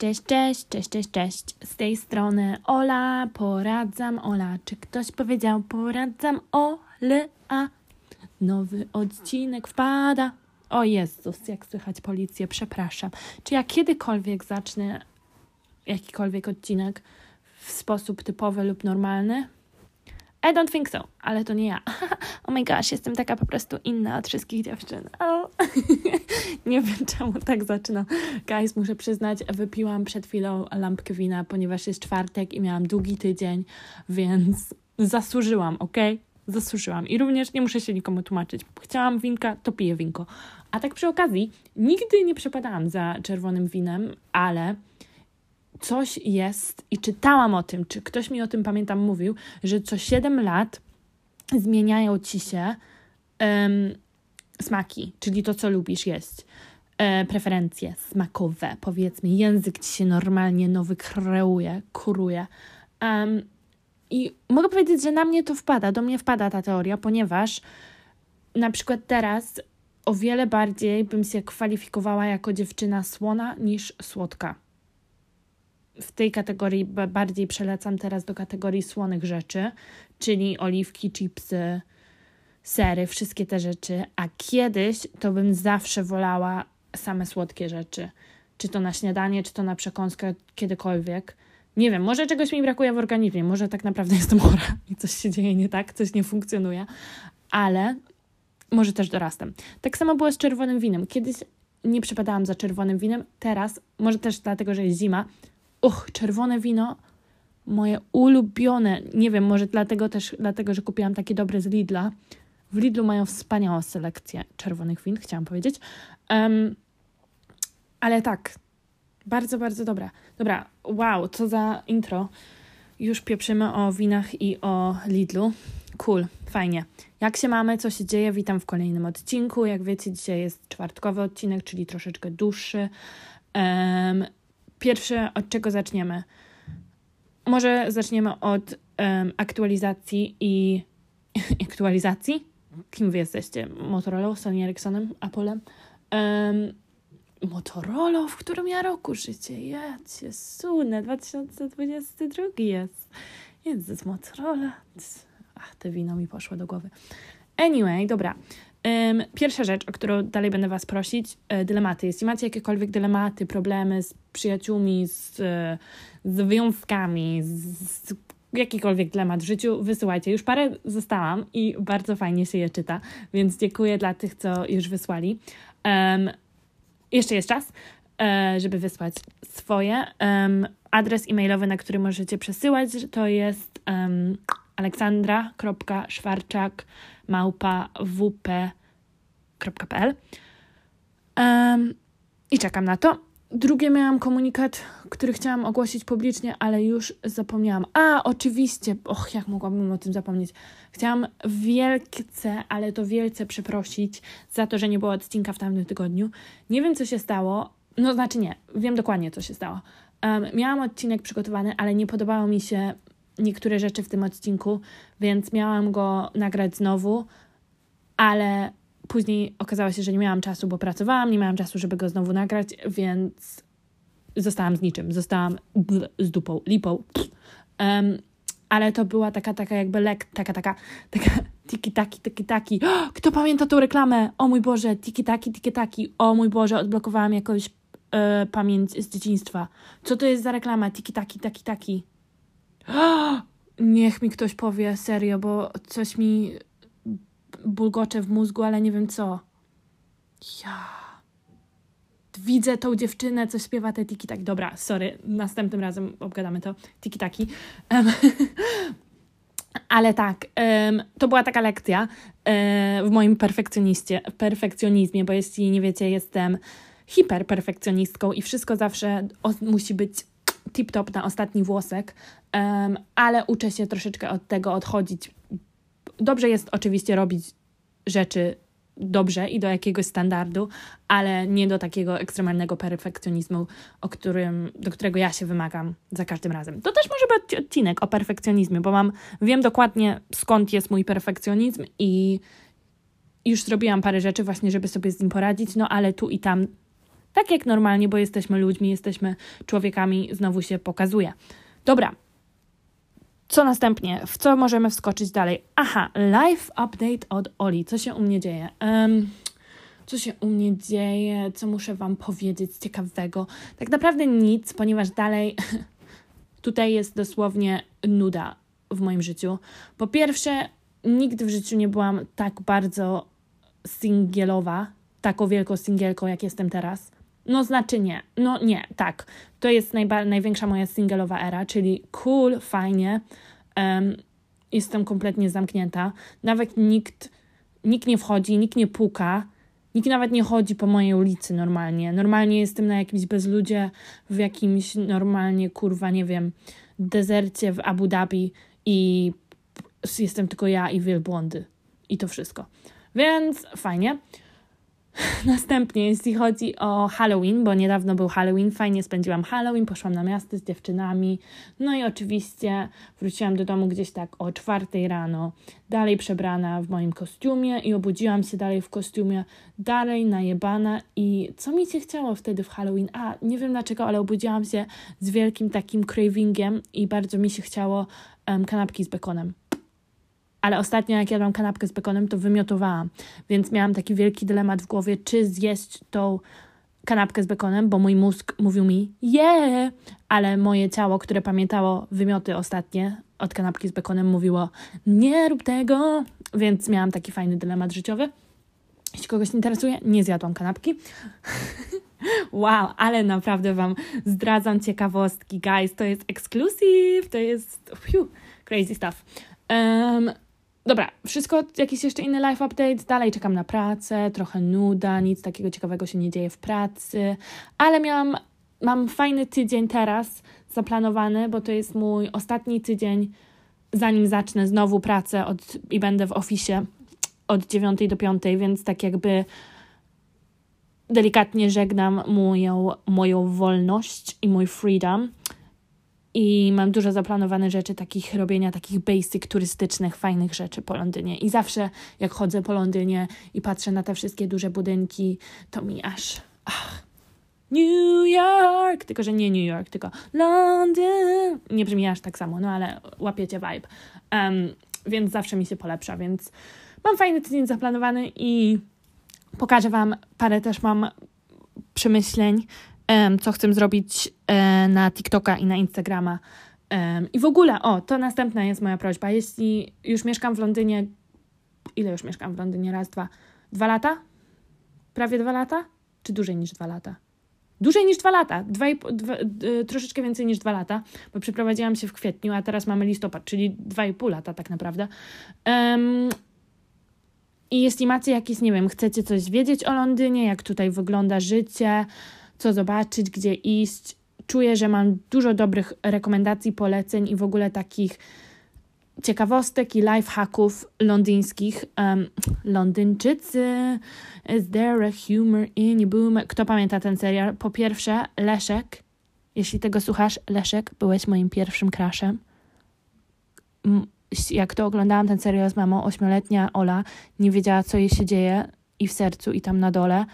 Cześć, cześć, cześć, cześć, cześć. Z tej strony Ola, poradzam Ola. Czy ktoś powiedział poradzam Ole, a nowy odcinek wpada? O Jezus, jak słychać policję, przepraszam. Czy ja kiedykolwiek zacznę jakikolwiek odcinek w sposób typowy lub normalny? I don't think so, ale to nie ja. oh my gosh, jestem taka po prostu inna od wszystkich dziewczyn. Oh. nie wiem, czemu tak zaczynam. Guys, muszę przyznać, wypiłam przed chwilą lampkę wina, ponieważ jest czwartek i miałam długi tydzień, więc zasłużyłam, ok? Zasłużyłam. I również nie muszę się nikomu tłumaczyć. Chciałam winka, to piję winko. A tak przy okazji, nigdy nie przepadałam za czerwonym winem, ale coś jest i czytałam o tym, czy ktoś mi o tym pamiętam mówił, że co 7 lat zmieniają ci się um, smaki, czyli to, co lubisz jeść. E, preferencje smakowe, powiedzmy, język ci się normalnie nowy kreuje, kuruje. Um, I mogę powiedzieć, że na mnie to wpada, do mnie wpada ta teoria, ponieważ na przykład teraz o wiele bardziej bym się kwalifikowała jako dziewczyna słona niż słodka w tej kategorii bardziej przelecam teraz do kategorii słonych rzeczy, czyli oliwki, chipsy, sery, wszystkie te rzeczy, a kiedyś to bym zawsze wolała same słodkie rzeczy. Czy to na śniadanie, czy to na przekąskę, kiedykolwiek. Nie wiem, może czegoś mi brakuje w organizmie, może tak naprawdę jestem chora i coś się dzieje nie tak, coś nie funkcjonuje, ale może też dorastam. Tak samo było z czerwonym winem. Kiedyś nie przepadałam za czerwonym winem, teraz, może też dlatego, że jest zima, uch, czerwone wino, moje ulubione. Nie wiem, może dlatego też, dlatego, że kupiłam takie dobre z Lidla. W Lidlu mają wspaniałą selekcję czerwonych win, chciałam powiedzieć. Um, ale tak, bardzo, bardzo dobra. Dobra, wow, co za intro. Już pieprzymy o winach i o Lidlu. Cool, fajnie. Jak się mamy, co się dzieje? Witam w kolejnym odcinku. Jak wiecie, dzisiaj jest czwartkowy odcinek, czyli troszeczkę dłuższy. Um, Pierwsze, od czego zaczniemy? Może zaczniemy od um, aktualizacji i aktualizacji. Kim wy jesteście? Motorola, Sony Ericssonem, Applem? Um, Motorola, w którym ja roku życie? Jacie, sunę, 2022 jest. Jezus, Motorola. Ach, te wino mi poszło do głowy. Anyway, dobra. Um, pierwsza rzecz, o którą dalej będę Was prosić, e, dylematy. Jeśli macie jakiekolwiek dylematy, problemy z przyjaciółmi, z, e, z związkami, z, z jakikolwiek dylemat w życiu, wysyłajcie. Już parę zostałam i bardzo fajnie się je czyta, więc dziękuję dla tych, co już wysłali. Um, jeszcze jest czas, e, żeby wysłać swoje. Um, adres e-mailowy, na który możecie przesyłać, to jest um, um, i czekam na to. Drugie miałam komunikat, który chciałam ogłosić publicznie, ale już zapomniałam. A, oczywiście, och, jak mogłabym o tym zapomnieć. Chciałam wielce, ale to wielce przeprosić za to, że nie było odcinka w tamtym tygodniu. Nie wiem, co się stało. No, znaczy nie, wiem dokładnie, co się stało. Um, miałam odcinek przygotowany, ale nie podobało mi się niektóre rzeczy w tym odcinku, więc miałam go nagrać znowu, ale później okazało się, że nie miałam czasu, bo pracowałam, nie miałam czasu, żeby go znowu nagrać, więc zostałam z niczym. Zostałam z dupą, lipą. Um, ale to była taka, taka jakby lek, taka, taka, taka tiki-taki, tiki-taki. Kto pamięta tą reklamę? O mój Boże, tiki-taki, tiki-taki. O mój Boże, odblokowałam jakąś e, pamięć z dzieciństwa. Co to jest za reklama? Tiki-taki, taki-taki. Niech mi ktoś powie serio, bo coś mi bulgocze w mózgu, ale nie wiem co. Ja. Widzę tą dziewczynę, co śpiewa te tiki tak. Dobra, sorry, następnym razem obgadamy to. Tiki taki. Um, ale tak, um, to była taka lekcja um, w moim perfekcjoniście, perfekcjonizmie, bo jeśli nie wiecie, jestem hiperperfekcjonistką i wszystko zawsze musi być tip-top na ostatni włosek, um, ale uczę się troszeczkę od tego odchodzić. Dobrze jest oczywiście robić rzeczy dobrze i do jakiegoś standardu, ale nie do takiego ekstremalnego perfekcjonizmu, o którym, do którego ja się wymagam za każdym razem. To też może być odcinek o perfekcjonizmie, bo mam, wiem dokładnie skąd jest mój perfekcjonizm i już zrobiłam parę rzeczy właśnie, żeby sobie z nim poradzić, no ale tu i tam Tak jak normalnie, bo jesteśmy ludźmi, jesteśmy człowiekami, znowu się pokazuje. Dobra. Co następnie? W co możemy wskoczyć dalej? Aha, live update od Oli. Co się u mnie dzieje? Um, co się u mnie dzieje? Co muszę Wam powiedzieć ciekawego? Tak naprawdę nic, ponieważ dalej tutaj jest dosłownie nuda w moim życiu. Po pierwsze, nigdy w życiu nie byłam tak bardzo singielowa, taką wielką singielką, jak jestem teraz. No znaczy nie, no nie, tak. To jest najba- największa moja singleowa era, czyli cool, fajnie. Um, jestem kompletnie zamknięta. Nawet nikt, nikt nie wchodzi, nikt nie puka. Nikt nawet nie chodzi po mojej ulicy normalnie. Normalnie jestem na jakimś bezludzie, w jakimś normalnie, kurwa, nie wiem, dezercie w Abu Dhabi i jestem tylko ja i wielbłądy. I to wszystko. Więc fajnie. Następnie, jeśli chodzi o Halloween, bo niedawno był Halloween, fajnie spędziłam Halloween, poszłam na miasto z dziewczynami, no i oczywiście wróciłam do domu gdzieś tak o czwartej rano, dalej przebrana w moim kostiumie i obudziłam się dalej w kostiumie, dalej najebana i co mi się chciało wtedy w Halloween? A, nie wiem dlaczego, ale obudziłam się z wielkim takim cravingiem i bardzo mi się chciało um, kanapki z bekonem. Ale ostatnio, jak jadłam kanapkę z bekonem, to wymiotowałam. Więc miałam taki wielki dylemat w głowie, czy zjeść tą kanapkę z bekonem, bo mój mózg mówił mi yeah, ale moje ciało, które pamiętało wymioty ostatnie od kanapki z bekonem, mówiło nie rób tego, więc miałam taki fajny dylemat życiowy. Jeśli kogoś interesuje, nie zjadłam kanapki. wow, ale naprawdę Wam zdradzam ciekawostki, guys. To jest exclusive, to jest crazy stuff. Um, Dobra, wszystko, jakiś jeszcze inny life update. Dalej czekam na pracę, trochę nuda, nic takiego ciekawego się nie dzieje w pracy, ale miałam, mam fajny tydzień teraz zaplanowany, bo to jest mój ostatni tydzień, zanim zacznę znowu pracę od, i będę w oficie od 9 do 5, więc tak jakby delikatnie żegnam moją, moją wolność i mój freedom i mam dużo zaplanowane rzeczy, takich robienia takich basic, turystycznych, fajnych rzeczy po Londynie. I zawsze jak chodzę po Londynie i patrzę na te wszystkie duże budynki, to mi aż ach, New York, tylko że nie New York, tylko Londyn. Nie brzmi aż tak samo, no ale łapiecie vibe. Um, więc zawsze mi się polepsza, więc mam fajny tydzień zaplanowany i pokażę Wam parę też mam przemyśleń co chcę zrobić e, na TikToka i na Instagrama. I w ogóle, o, to następna jest moja prośba. Jeśli już mieszkam w Londynie, ile już mieszkam w Londynie? Raz, dwa, dwa lata? Prawie dwa lata? Czy dłużej niż dwa lata? Dłużej niż dwa lata, dwa i, dwa, troszeczkę więcej niż dwa lata, bo przeprowadziłam się w kwietniu, a teraz mamy listopad, czyli dwa i pół lata tak naprawdę. Um, I jeśli macie jakieś, nie wiem, chcecie coś wiedzieć o Londynie, jak tutaj wygląda życie, co zobaczyć, gdzie iść. Czuję, że mam dużo dobrych rekomendacji, poleceń i w ogóle takich ciekawostek i lifehacków londyńskich. Um, Londyńczycy, is there a humor in boom? Kto pamięta ten serial? Po pierwsze, Leszek. Jeśli tego słuchasz, Leszek, byłeś moim pierwszym crashem. Jak to oglądałam ten serial z mamą, ośmioletnia Ola nie wiedziała, co jej się dzieje i w sercu, i tam na dole,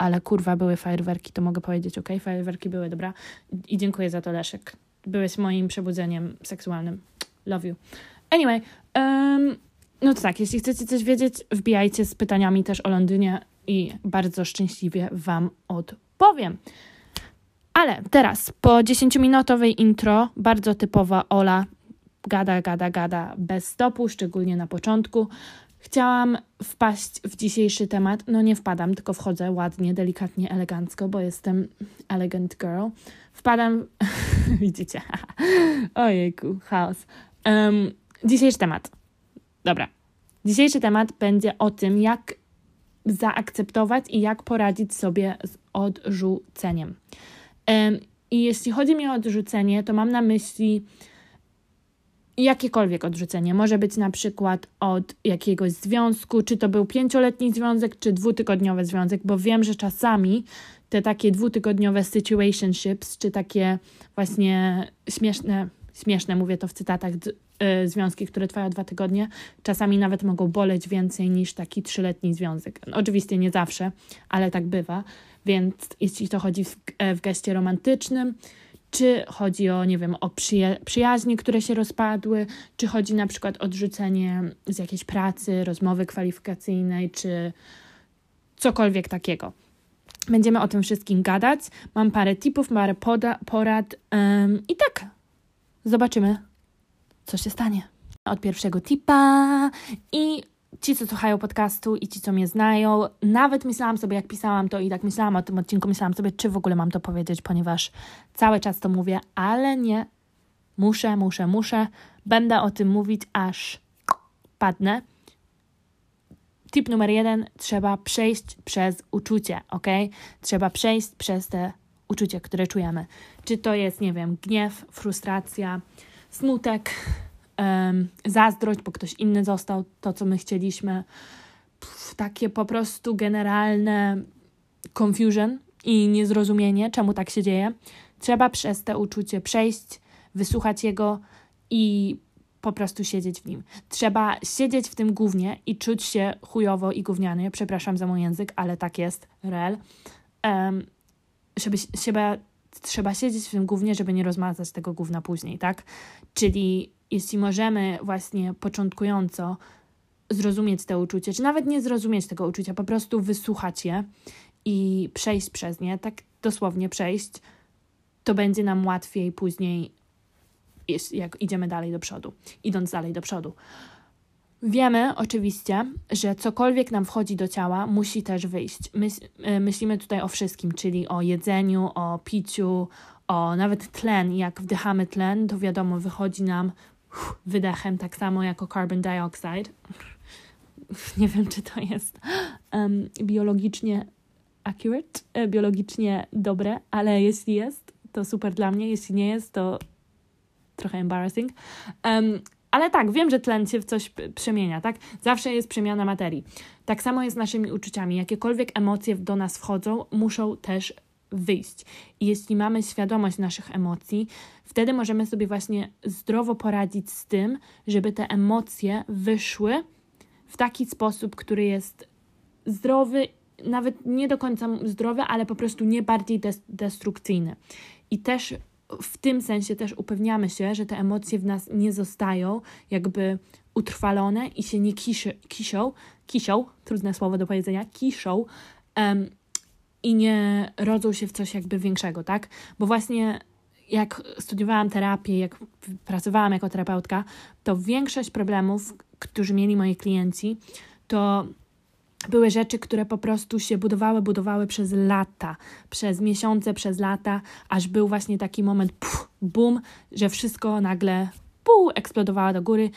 ale kurwa, były fajerwerki, to mogę powiedzieć, ok, fajerwerki były, dobra. I dziękuję za to, Leszek. Byłeś moim przebudzeniem seksualnym. Love you. Anyway, um, no to tak, jeśli chcecie coś wiedzieć, wbijajcie z pytaniami też o Londynie i bardzo szczęśliwie Wam odpowiem. Ale teraz, po 10-minutowej intro, bardzo typowa Ola, gada, gada, gada, bez stopu, szczególnie na początku. Chciałam wpaść w dzisiejszy temat. No nie wpadam, tylko wchodzę ładnie, delikatnie, elegancko, bo jestem elegant girl. Wpadam, widzicie, ojejku, chaos. Um, dzisiejszy temat. Dobra. Dzisiejszy temat będzie o tym, jak zaakceptować i jak poradzić sobie z odrzuceniem. Um, I jeśli chodzi mi o odrzucenie, to mam na myśli jakiekolwiek odrzucenie. Może być na przykład od jakiegoś związku, czy to był pięcioletni związek, czy dwutygodniowy związek, bo wiem, że czasami te takie dwutygodniowe situationships, czy takie właśnie śmieszne, śmieszne mówię to w cytatach, y, związki, które trwają dwa tygodnie, czasami nawet mogą boleć więcej niż taki trzyletni związek. Oczywiście nie zawsze, ale tak bywa. Więc jeśli to chodzi w, e, w geście romantycznym, czy chodzi o, nie wiem, o przyja- przyjaźnie, które się rozpadły, czy chodzi na przykład o odrzucenie z jakiejś pracy, rozmowy kwalifikacyjnej, czy cokolwiek takiego. Będziemy o tym wszystkim gadać. Mam parę tipów, parę porad um, i tak zobaczymy, co się stanie. Od pierwszego tipa i ci, co słuchają podcastu i ci, co mnie znają, nawet myślałam sobie, jak pisałam to i tak myślałam o tym odcinku, myślałam sobie, czy w ogóle mam to powiedzieć, ponieważ cały czas to mówię, ale nie. Muszę, muszę, muszę. Będę o tym mówić, aż padnę. Tip numer jeden: trzeba przejść przez uczucie, ok? Trzeba przejść przez te uczucie, które czujemy. Czy to jest, nie wiem, gniew, frustracja, smutek, zazdrość, bo ktoś inny został to, co my chcieliśmy. Pff, takie po prostu generalne confusion i niezrozumienie, czemu tak się dzieje. Trzeba przez te uczucie przejść, wysłuchać jego i po prostu siedzieć w nim. Trzeba siedzieć w tym głównie i czuć się chujowo i gównianie. Przepraszam za mój język, ale tak jest, real. Um, żeby, trzeba, trzeba siedzieć w tym głównie, żeby nie rozmazać tego gówna później, tak? Czyli jeśli możemy właśnie początkująco zrozumieć te uczucie, czy nawet nie zrozumieć tego uczucia, po prostu wysłuchać je i przejść przez nie, tak dosłownie przejść, to będzie nam łatwiej później, jak idziemy dalej do przodu, idąc dalej do przodu. Wiemy oczywiście, że cokolwiek nam wchodzi do ciała, musi też wyjść. E, myślimy tutaj o wszystkim, czyli o jedzeniu, o piciu, o nawet tlen. Jak wdychamy tlen, to wiadomo, wychodzi nam wydechem, tak samo jako carbon dioxide. Nie wiem, czy to jest um, biologicznie accurate, e, biologicznie dobre, ale jeśli jest, to super dla mnie. Jeśli nie jest, to trochę embarrassing. Um, ale tak, wiem, że tlen się w coś przemienia, tak? Zawsze jest przemiana materii. Tak samo jest z naszymi uczuciami. Jakiekolwiek emocje do nas wchodzą, muszą też wyjść. I jeśli mamy świadomość naszych emocji, wtedy możemy sobie właśnie zdrowo poradzić z tym, żeby te emocje wyszły w taki sposób, który jest zdrowy, nawet nie do końca zdrowy, ale po prostu nie bardziej destrukcyjny. I też w tym sensie też upewniamy się, że te emocje w nas nie zostają jakby utrwalone i się nie kiszy, kisią, kisią, trudne słowo do powiedzenia, kiszą um, i nie rodzą się w coś jakby większego, tak? Bo właśnie jak studiowałam terapię, jak pracowałam jako terapeutka, to większość problemów, którzy mieli moi klienci, to były rzeczy, które po prostu się budowały, budowały przez lata, przez miesiące, przez lata, aż był właśnie taki moment, pff, boom, że wszystko nagle pół eksplodowało do góry.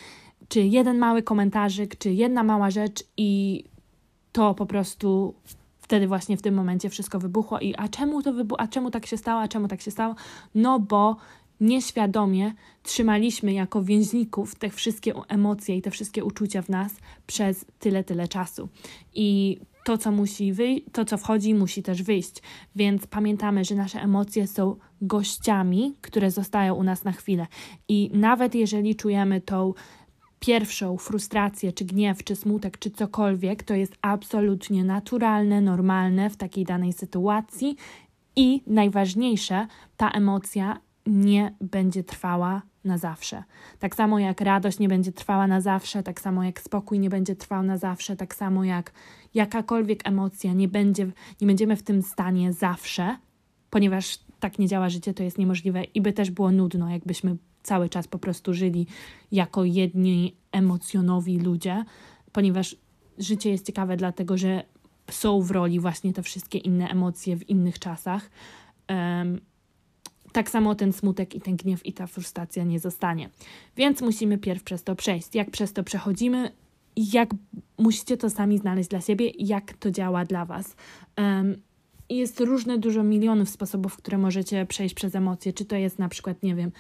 Czy jeden mały komentarzyk, czy jedna mała rzecz, i to po prostu wtedy właśnie w tym momencie wszystko wybuchło. I a czemu to wybuchło? A czemu tak się stało? A czemu tak się stało? No bo nieświadomie trzymaliśmy jako więźników te wszystkie emocje i te wszystkie uczucia w nas przez tyle, tyle czasu. I to, co musi wyjść, to, co wchodzi, musi też wyjść. Więc pamiętamy, że nasze emocje są gościami, które zostają u nas na chwilę. I nawet jeżeli czujemy tą pierwszą frustrację, czy gniew, czy smutek, czy cokolwiek, to jest absolutnie naturalne, normalne w takiej danej sytuacji. I najważniejsze, ta emocja nie będzie trwała na zawsze. Tak samo jak radość nie będzie trwała na zawsze, tak samo jak spokój nie będzie trwał na zawsze, tak samo jak jakakolwiek emocja nie, będzie, nie będziemy w tym stanie zawsze, ponieważ tak nie działa życie, to jest niemożliwe i by też było nudno, jakbyśmy cały czas po prostu żyli jako jedni emocjonowi ludzie, ponieważ życie jest ciekawe, dlatego że są w roli właśnie te wszystkie inne emocje w innych czasach. Um, tak samo ten smutek i ten gniew i ta frustracja nie zostanie. Więc musimy pierw przez to przejść. Jak przez to przechodzimy, jak musicie to sami znaleźć dla siebie, jak to działa dla Was. Um, jest różne, dużo milionów sposobów, które możecie przejść przez emocje. Czy to jest na przykład, nie wiem,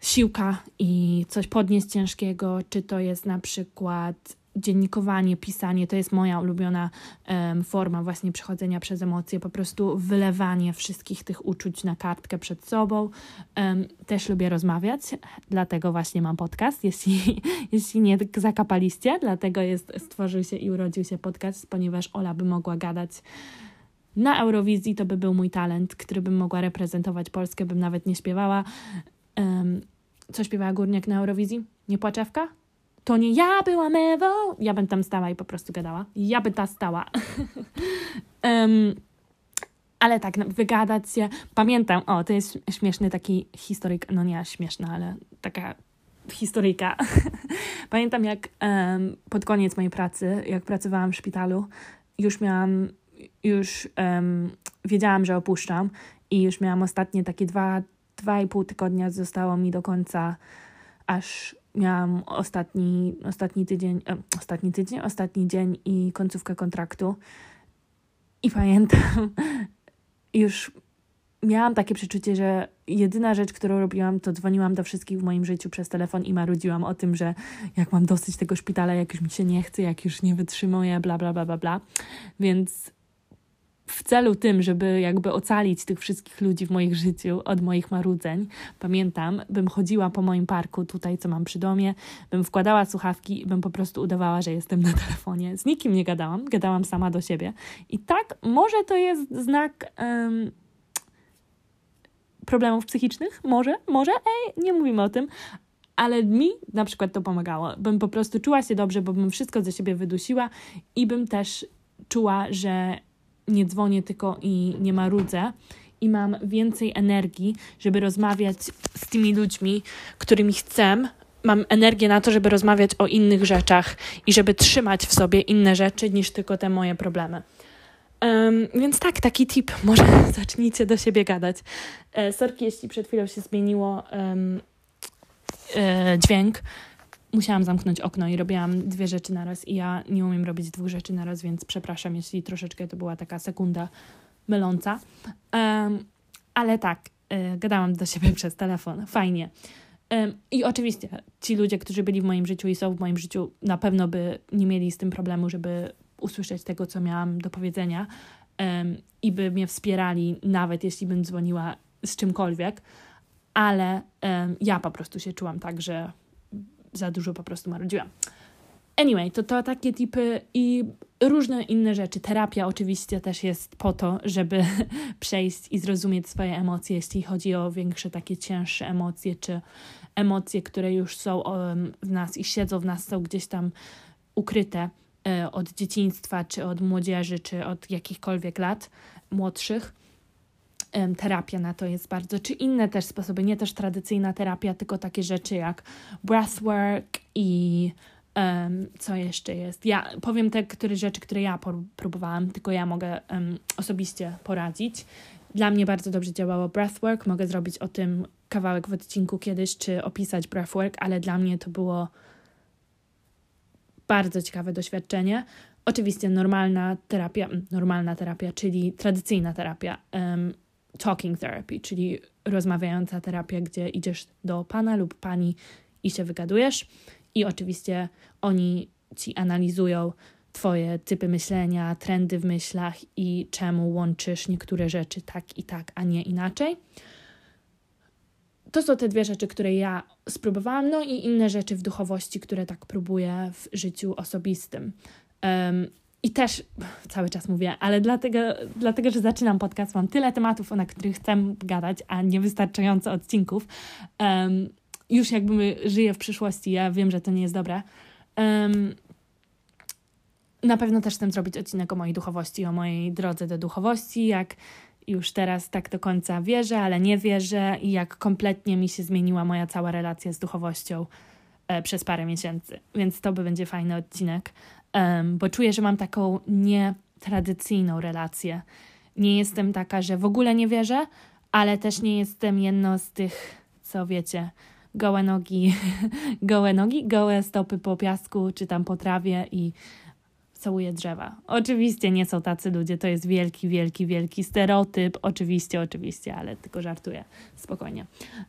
siłka i coś podnieść ciężkiego, czy to jest na przykład dziennikowanie, pisanie to jest moja ulubiona um, forma właśnie przechodzenia przez emocje, po prostu wylewanie wszystkich tych uczuć na kartkę przed sobą. Um, też lubię rozmawiać, dlatego właśnie mam podcast, jeśli, jeśli nie zakapaliście, dlatego jest, stworzył się i urodził się podcast, ponieważ Ola by mogła gadać na Eurowizji to by był mój talent, który bym mogła reprezentować Polskę, bym nawet nie śpiewała. Um, co śpiewała Górniak na Eurowizji? Nie płaczewka? To nie ja byłam Ewą! Ja bym tam stała i po prostu gadała. Ja bym ta stała. um, ale tak, no, wygadać się. Pamiętam, o, to jest śmieszny taki historyk, no nie śmieszna, ale taka historyjka. Pamiętam, jak um, pod koniec mojej pracy, jak pracowałam w szpitalu, już miałam, już um, wiedziałam, że opuszczam i już miałam ostatnie takie dwa, dwa i pół tygodnia zostało mi do końca, aż miałam ostatni, ostatni tydzień, e, ostatni tydzień, ostatni dzień i końcówkę kontraktu. I pamiętam, już miałam takie przeczucie, że jedyna rzecz, którą robiłam, to dzwoniłam do wszystkich w moim życiu przez telefon i marudziłam o tym, że jak mam dosyć tego szpitala, jak już mi się nie chce, jak już nie wytrzymuję, bla, bla, bla, bla, bla. Więc w celu tym, żeby jakby ocalić tych wszystkich ludzi w moich życiu od moich marudzeń, pamiętam, bym chodziła po moim parku tutaj, co mam przy domie, bym wkładała słuchawki i bym po prostu udawała, że jestem na telefonie. Z nikim nie gadałam, gadałam sama do siebie. I tak, może to jest znak um, problemów psychicznych, może, może, ej, nie mówimy o tym, ale mi na przykład to pomagało. Bym po prostu czuła się dobrze, bo bym wszystko ze siebie wydusiła i bym też czuła, że nie dzwonię tylko i nie marudzę i mam więcej energii, żeby rozmawiać z tymi ludźmi, którymi chcę. Mam energię na to, żeby rozmawiać o innych rzeczach i żeby trzymać w sobie inne rzeczy niż tylko te moje problemy. Um, więc tak, taki tip, może zacznijcie do siebie gadać. E, sorki, jeśli przed chwilą się zmieniło um, e, dźwięk. Musiałam zamknąć okno i robiłam dwie rzeczy naraz i ja nie umiem robić dwóch rzeczy naraz, więc przepraszam, jeśli troszeczkę to była taka sekunda myląca. Um, ale tak, e, gadałam do siebie przez telefon. Fajnie. I oczywiście ci ludzie, którzy byli w moim życiu i są w moim życiu, na pewno by nie mieli z tym problemu, żeby usłyszeć tego, co miałam do powiedzenia um, i by mnie wspierali, nawet jeśli bym dzwoniła z czymkolwiek, ale um, ja po prostu się czułam tak, że za dużo po prostu marudziłam. Anyway, to, to takie typy i różne inne rzeczy. Terapia oczywiście też jest po to, żeby przejść i zrozumieć swoje emocje, jeśli chodzi o większe, takie cięższe emocje, czy emocje, które już są w nas i siedzą w nas, są gdzieś tam ukryte E, od dzieciństwa, czy od młodzieży, czy od jakichkolwiek lat młodszych. Terapia na to jest bardzo, czy inne też sposoby, nie też tradycyjna terapia, tylko takie rzeczy jak breathwork i um, co jeszcze jest. Ja powiem te które rzeczy, które ja próbowałam, tylko ja mogę um, osobiście poradzić. Dla mnie bardzo dobrze działało breathwork, mogę zrobić o tym kawałek w odcinku kiedyś, czy opisać breathwork, ale dla mnie to było bardzo ciekawe doświadczenie. Oczywiście normalna terapia, normalna terapia, czyli tradycyjna terapia, um, talking therapy, czyli rozmawiająca terapia, gdzie idziesz do pana lub pani i się wygadujesz. I oczywiście oni ci analizują Twoje typy myślenia, trendy w myślach i czemu łączysz niektóre rzeczy tak i tak, a nie inaczej to są te dwie rzeczy, które ja spróbowałam, no i inne rzeczy w duchowości, które tak próbuję w życiu osobistym. Um, I też cały czas mówię, ale dlatego, dlatego, że zaczynam podcast, mam tyle tematów, na których chcę gadać, a niewystarczająco odcinków. Um, już jakby żyję w przyszłości, ja wiem, że to nie jest dobre. Um, na pewno też chcę zrobić odcinek o mojej duchowości, o mojej drodze do duchowości, jak już teraz tak do końca wierzę, ale nie wierzę i jak kompletnie mi się zmieniła moja cała relacja z duchowością e, przez parę miesięcy. Więc to by będzie fajny odcinek, um, bo czuję, że mam taką nietradycyjną relację. Nie jestem taka, że w ogóle nie wierzę, ale też nie jestem jedną z tych, co wiecie, gołe nogi, gołe nogi, gołe stopy po piasku czy tam po trawie i całuje drzewa. Oczywiście nie są tacy ludzie, to jest wielki, wielki, wielki stereotyp. Oczywiście, oczywiście, ale tylko żartuję. Spokojnie.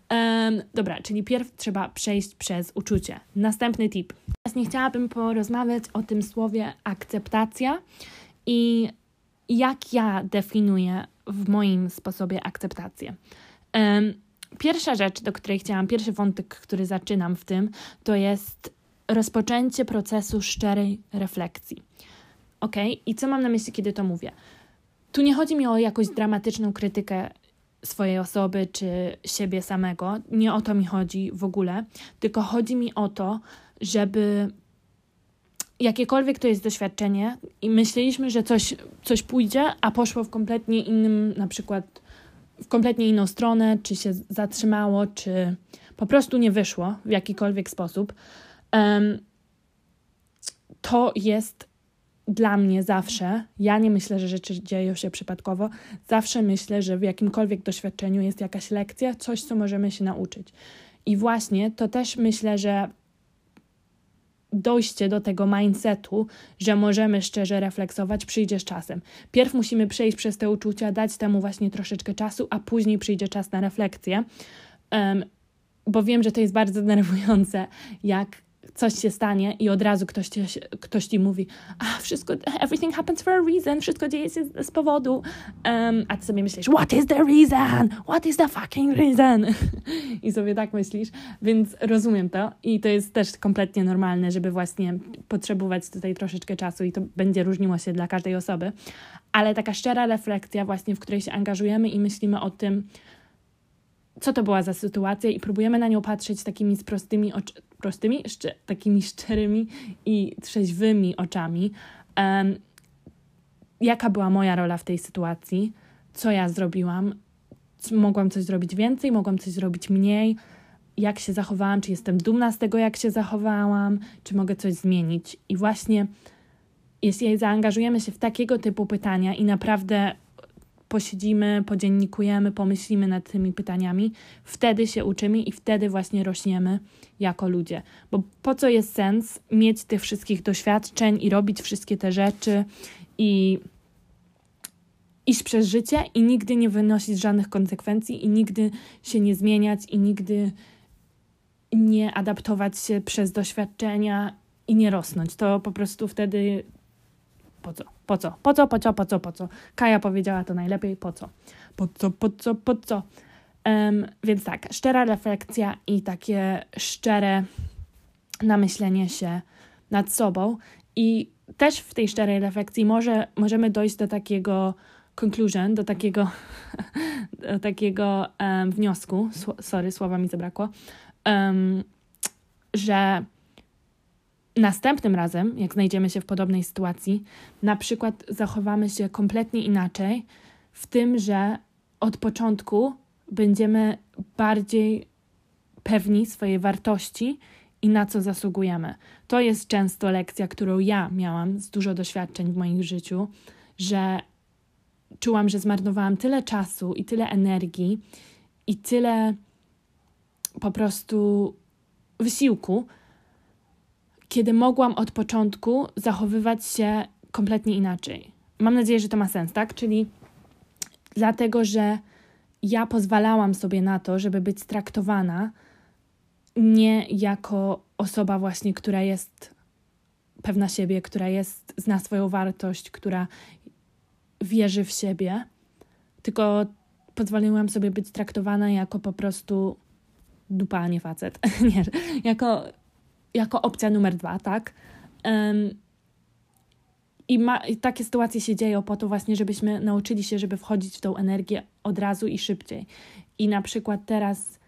Um, dobra, czyli pierw trzeba przejść przez uczucie. Następny tip. Teraz nie chciałabym porozmawiać o tym słowie akceptacja i jak ja definiuję w moim sposobie akceptację. Um, pierwsza rzecz, do której chciałam, pierwszy wątek, który zaczynam w tym, to jest rozpoczęcie procesu szczerej refleksji. Ok? I co mam na myśli, kiedy to mówię? tu nie chodzi mi o jakąś dramatyczną krytykę swojej osoby czy siebie samego. Nie o to mi chodzi w ogóle, tylko chodzi mi o to, żeby jakiekolwiek to jest doświadczenie i myśleliśmy, że coś, coś pójdzie, a poszło w kompletnie innym, na przykład w kompletnie inną stronę, czy się zatrzymało, czy po prostu nie wyszło w jakikolwiek sposób, to jest dla mnie zawsze, ja nie myślę, że rzeczy dzieją się przypadkowo, zawsze myślę, że w jakimkolwiek doświadczeniu jest jakaś lekcja, coś, co możemy się nauczyć. I właśnie to też myślę, że dojście do tego mindsetu, że możemy szczerze refleksować, przyjdzie z czasem. Pierw musimy przejść przez te uczucia, dać temu właśnie troszeczkę czasu, a później przyjdzie czas na refleksję. Um, bo wiem, że to jest bardzo denerwujące, jak coś się stanie i od razu ktoś ci, ktoś ci mówi, a wszystko, everything happens for a reason, wszystko dzieje się z, powodu, um, a ty sobie myślisz, what is the reason? What is the fucking reason? I sobie tak myślisz, więc rozumiem to i to jest też kompletnie normalne, żeby właśnie potrzebować tutaj troszeczkę czasu i to będzie różniło się dla każdej osoby, ale taka szczera refleksja właśnie, w której się angażujemy i myślimy o tym, co to była za sytuacja i próbujemy na nią patrzeć takimi prostymi, oczy, prostymi szczy, takimi szczerymi i trzeźwymi oczami. Um, jaka była moja rola w tej sytuacji? Co ja zrobiłam? Mogłam coś zrobić więcej, mogłam coś zrobić mniej? Jak się zachowałam? Czy jestem dumna z tego, jak się zachowałam? Czy mogę coś zmienić? I właśnie jeśli zaangażujemy się w takiego typu pytania i naprawdę posiedzimy, podziennikujemy, pomyślimy nad tymi pytaniami, wtedy się uczymy i wtedy właśnie rośniemy jako ludzie. Bo po co jest sens mieć tych wszystkich doświadczeń i robić wszystkie te rzeczy i iść przez życie i nigdy nie wynosić żadnych konsekwencji i nigdy się nie zmieniać i nigdy nie adaptować się przez doświadczenia i nie rosnąć. To po prostu wtedy po co? Po co? Po co? Po co? Po co? Po co? Kaja powiedziała to najlepiej. Po co? Po co? Po co? Po co? Um, więc tak, szczera refleksja i takie szczere namyślenie się nad sobą. I też w tej szczerej refleksji może, możemy dojść do takiego conclusion, do takiego, do takiego um, wniosku, sorry, słowa mi zabrakło, um, że Następnym razem, jak znajdziemy się w podobnej sytuacji, na przykład zachowamy się kompletnie inaczej, w tym, że od początku będziemy bardziej pewni swojej wartości i na co zasługujemy. To jest często lekcja, którą ja miałam z dużo doświadczeń w moim życiu, że czułam, że zmarnowałam tyle czasu i tyle energii i tyle po prostu wysiłku, kiedy mogłam od początku zachowywać się kompletnie inaczej. Mam nadzieję, że to ma sens, tak? Czyli dlatego, że ja pozwalałam sobie na to, żeby być traktowana nie jako osoba właśnie, która jest pewna siebie, która jest, zna swoją wartość, która wierzy w siebie, tylko pozwoliłam sobie być traktowana jako po prostu dupa, a nie facet. nie, jako jako opcja numer dwa, tak? Um, i, ma, I takie sytuacje się dzieją po to właśnie, żebyśmy nauczyli się, żeby wchodzić w tą energię od razu i szybciej. I na przykład teraz